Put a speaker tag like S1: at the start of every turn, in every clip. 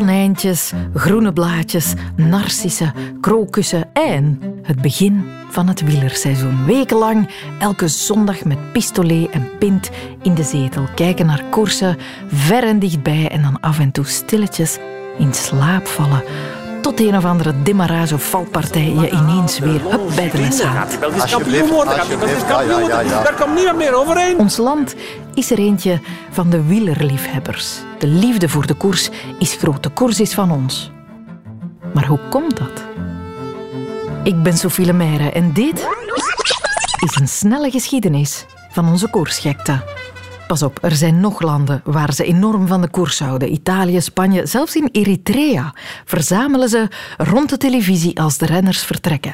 S1: tonijntjes, groene blaadjes, narcissen, krokussen en het begin van het wielerseizoen. Wekenlang, elke zondag met pistolet en pint in de zetel. Kijken naar koersen, ver en dichtbij en dan af en toe stilletjes in slaap vallen tot een of andere demarage of valpartij je ineens weer hup bij de les haalt.
S2: Daar komt niemand meer overheen.
S1: Ons land is er eentje van de wielerliefhebbers. De liefde voor de koers is groot. De koers is van ons. Maar hoe komt dat? Ik ben Sophie Lemaire en dit is een snelle geschiedenis van onze koersgekte. Pas op, er zijn nog landen waar ze enorm van de koers houden. Italië, Spanje, zelfs in Eritrea verzamelen ze rond de televisie als de renners vertrekken.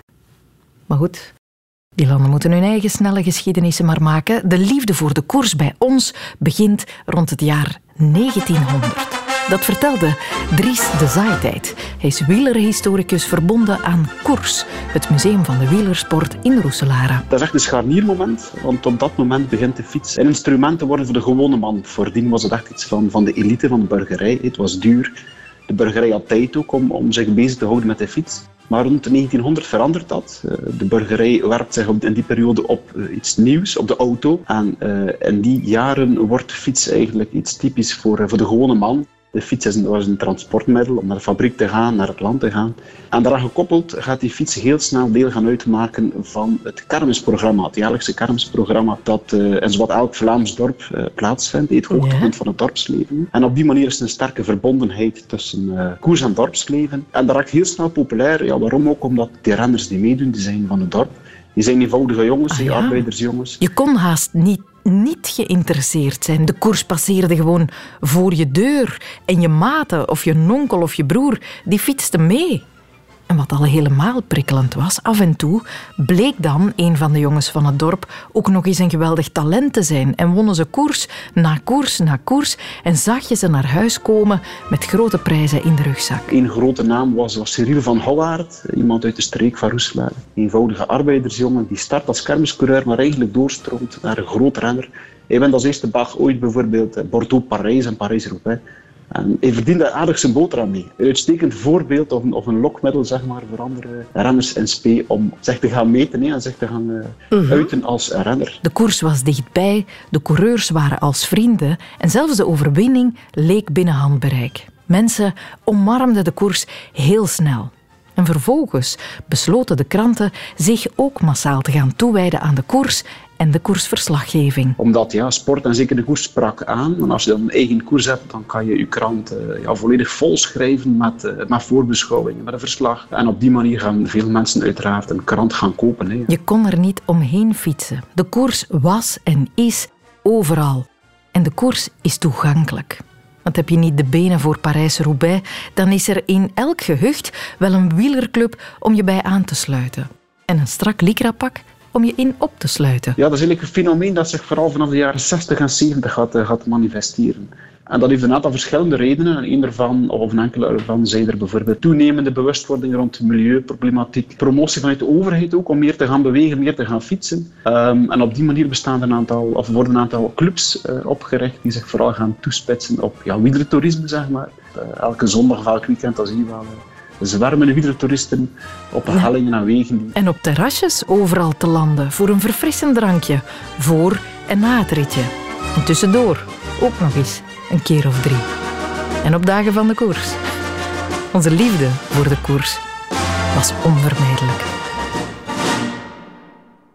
S1: Maar goed, die landen moeten hun eigen snelle geschiedenissen maar maken. De liefde voor de koers bij ons begint rond het jaar 1900. Dat vertelde Dries de Zaaitijd. Hij is wielerhistoricus verbonden aan Koers, het museum van de wielersport in Roeselare.
S3: Dat is echt een scharniermoment, want op dat moment begint de fiets een instrument worden voor de gewone man. Voordien was het echt iets van, van de elite van de burgerij. Het was duur. De burgerij had tijd ook om, om zich bezig te houden met de fiets. Maar rond 1900 verandert dat. Eh, de burgerij werpt zich in die periode op eh, iets nieuws, op de auto. En eh, in die jaren wordt fiets eigenlijk iets typisch voor, voor de gewone man. De fiets is een, was een transportmiddel om naar de fabriek te gaan, naar het land te gaan. En daaraan gekoppeld gaat die fiets heel snel deel gaan uitmaken van het kermisprogramma, het jaarlijkse kermisprogramma dat uh, in zowat elk Vlaams dorp uh, plaatsvindt, het hoogtepunt van het dorpsleven. En op die manier is er een sterke verbondenheid tussen uh, koers en dorpsleven. En dat raakt heel snel populair. Ja, waarom ook? Omdat de renners die meedoen, die zijn van het dorp. Die zijn eenvoudige jongens, ah, arbeidersjongens.
S1: Je kon haast niet niet geïnteresseerd zijn. De koers passeerde gewoon voor je deur. En je maten of je nonkel of je broer, die fietsten mee. En wat al helemaal prikkelend was, af en toe bleek dan een van de jongens van het dorp ook nog eens een geweldig talent te zijn. En wonnen ze koers na koers na koers en zag je ze naar huis komen met grote prijzen in de rugzak.
S3: Een grote naam was, was Cyril van Hollaert, iemand uit de streek van Roeselaar. Een eenvoudige arbeidersjongen die start als kermiscoureur, maar eigenlijk doorstroomt naar een groot renner. Hij bent als eerste bag ooit bijvoorbeeld Bordeaux-Parijs en Parijs-Roubaix. En hij verdiende aardig zijn boterham mee. Een uitstekend voorbeeld of een, of een lokmiddel zeg maar, voor andere renners in spe om zich te gaan meten en zich te gaan uh, uiten als renner.
S1: De koers was dichtbij, de coureurs waren als vrienden en zelfs de overwinning leek binnen handbereik. Mensen omarmden de koers heel snel. En vervolgens besloten de kranten zich ook massaal te gaan toewijden aan de koers en de koersverslaggeving.
S3: Omdat ja, sport en zeker de koers sprak aan. En als je dan een eigen koers hebt, dan kan je je krant uh, ja, volledig volschrijven met, uh, met voorbeschouwingen, met een verslag. En op die manier gaan veel mensen uiteraard een krant gaan kopen. Hè.
S1: Je kon er niet omheen fietsen. De koers was en is overal. En de koers is toegankelijk. Want heb je niet de benen voor Parijs-Roubaix, dan is er in elk gehucht wel een wielerclub om je bij aan te sluiten. En een strak lycrapak om je in op te sluiten.
S3: Ja, dat is eigenlijk een fenomeen dat zich vooral vanaf de jaren 60 en 70 gaat, uh, gaat manifesteren. En dat heeft een aantal verschillende redenen. En een daarvan, of een enkele ervan, zijn er bijvoorbeeld toenemende bewustwording rond milieuproblematiek, promotie vanuit de overheid ook, om meer te gaan bewegen, meer te gaan fietsen. Um, en op die manier bestaan een aantal, of worden een aantal clubs uh, opgericht die zich vooral gaan toespitsen op ja, wielertoerisme, zeg maar. Uh, elke zondag of elk weekend, dat zie je wel zwermen wielertoeristen op hellingen en wegen.
S1: En op terrasjes overal te landen voor een verfrissend drankje, voor en na het ritje. En tussendoor ook nog eens een keer of drie. En op dagen van de koers. Onze liefde voor de koers was onvermijdelijk.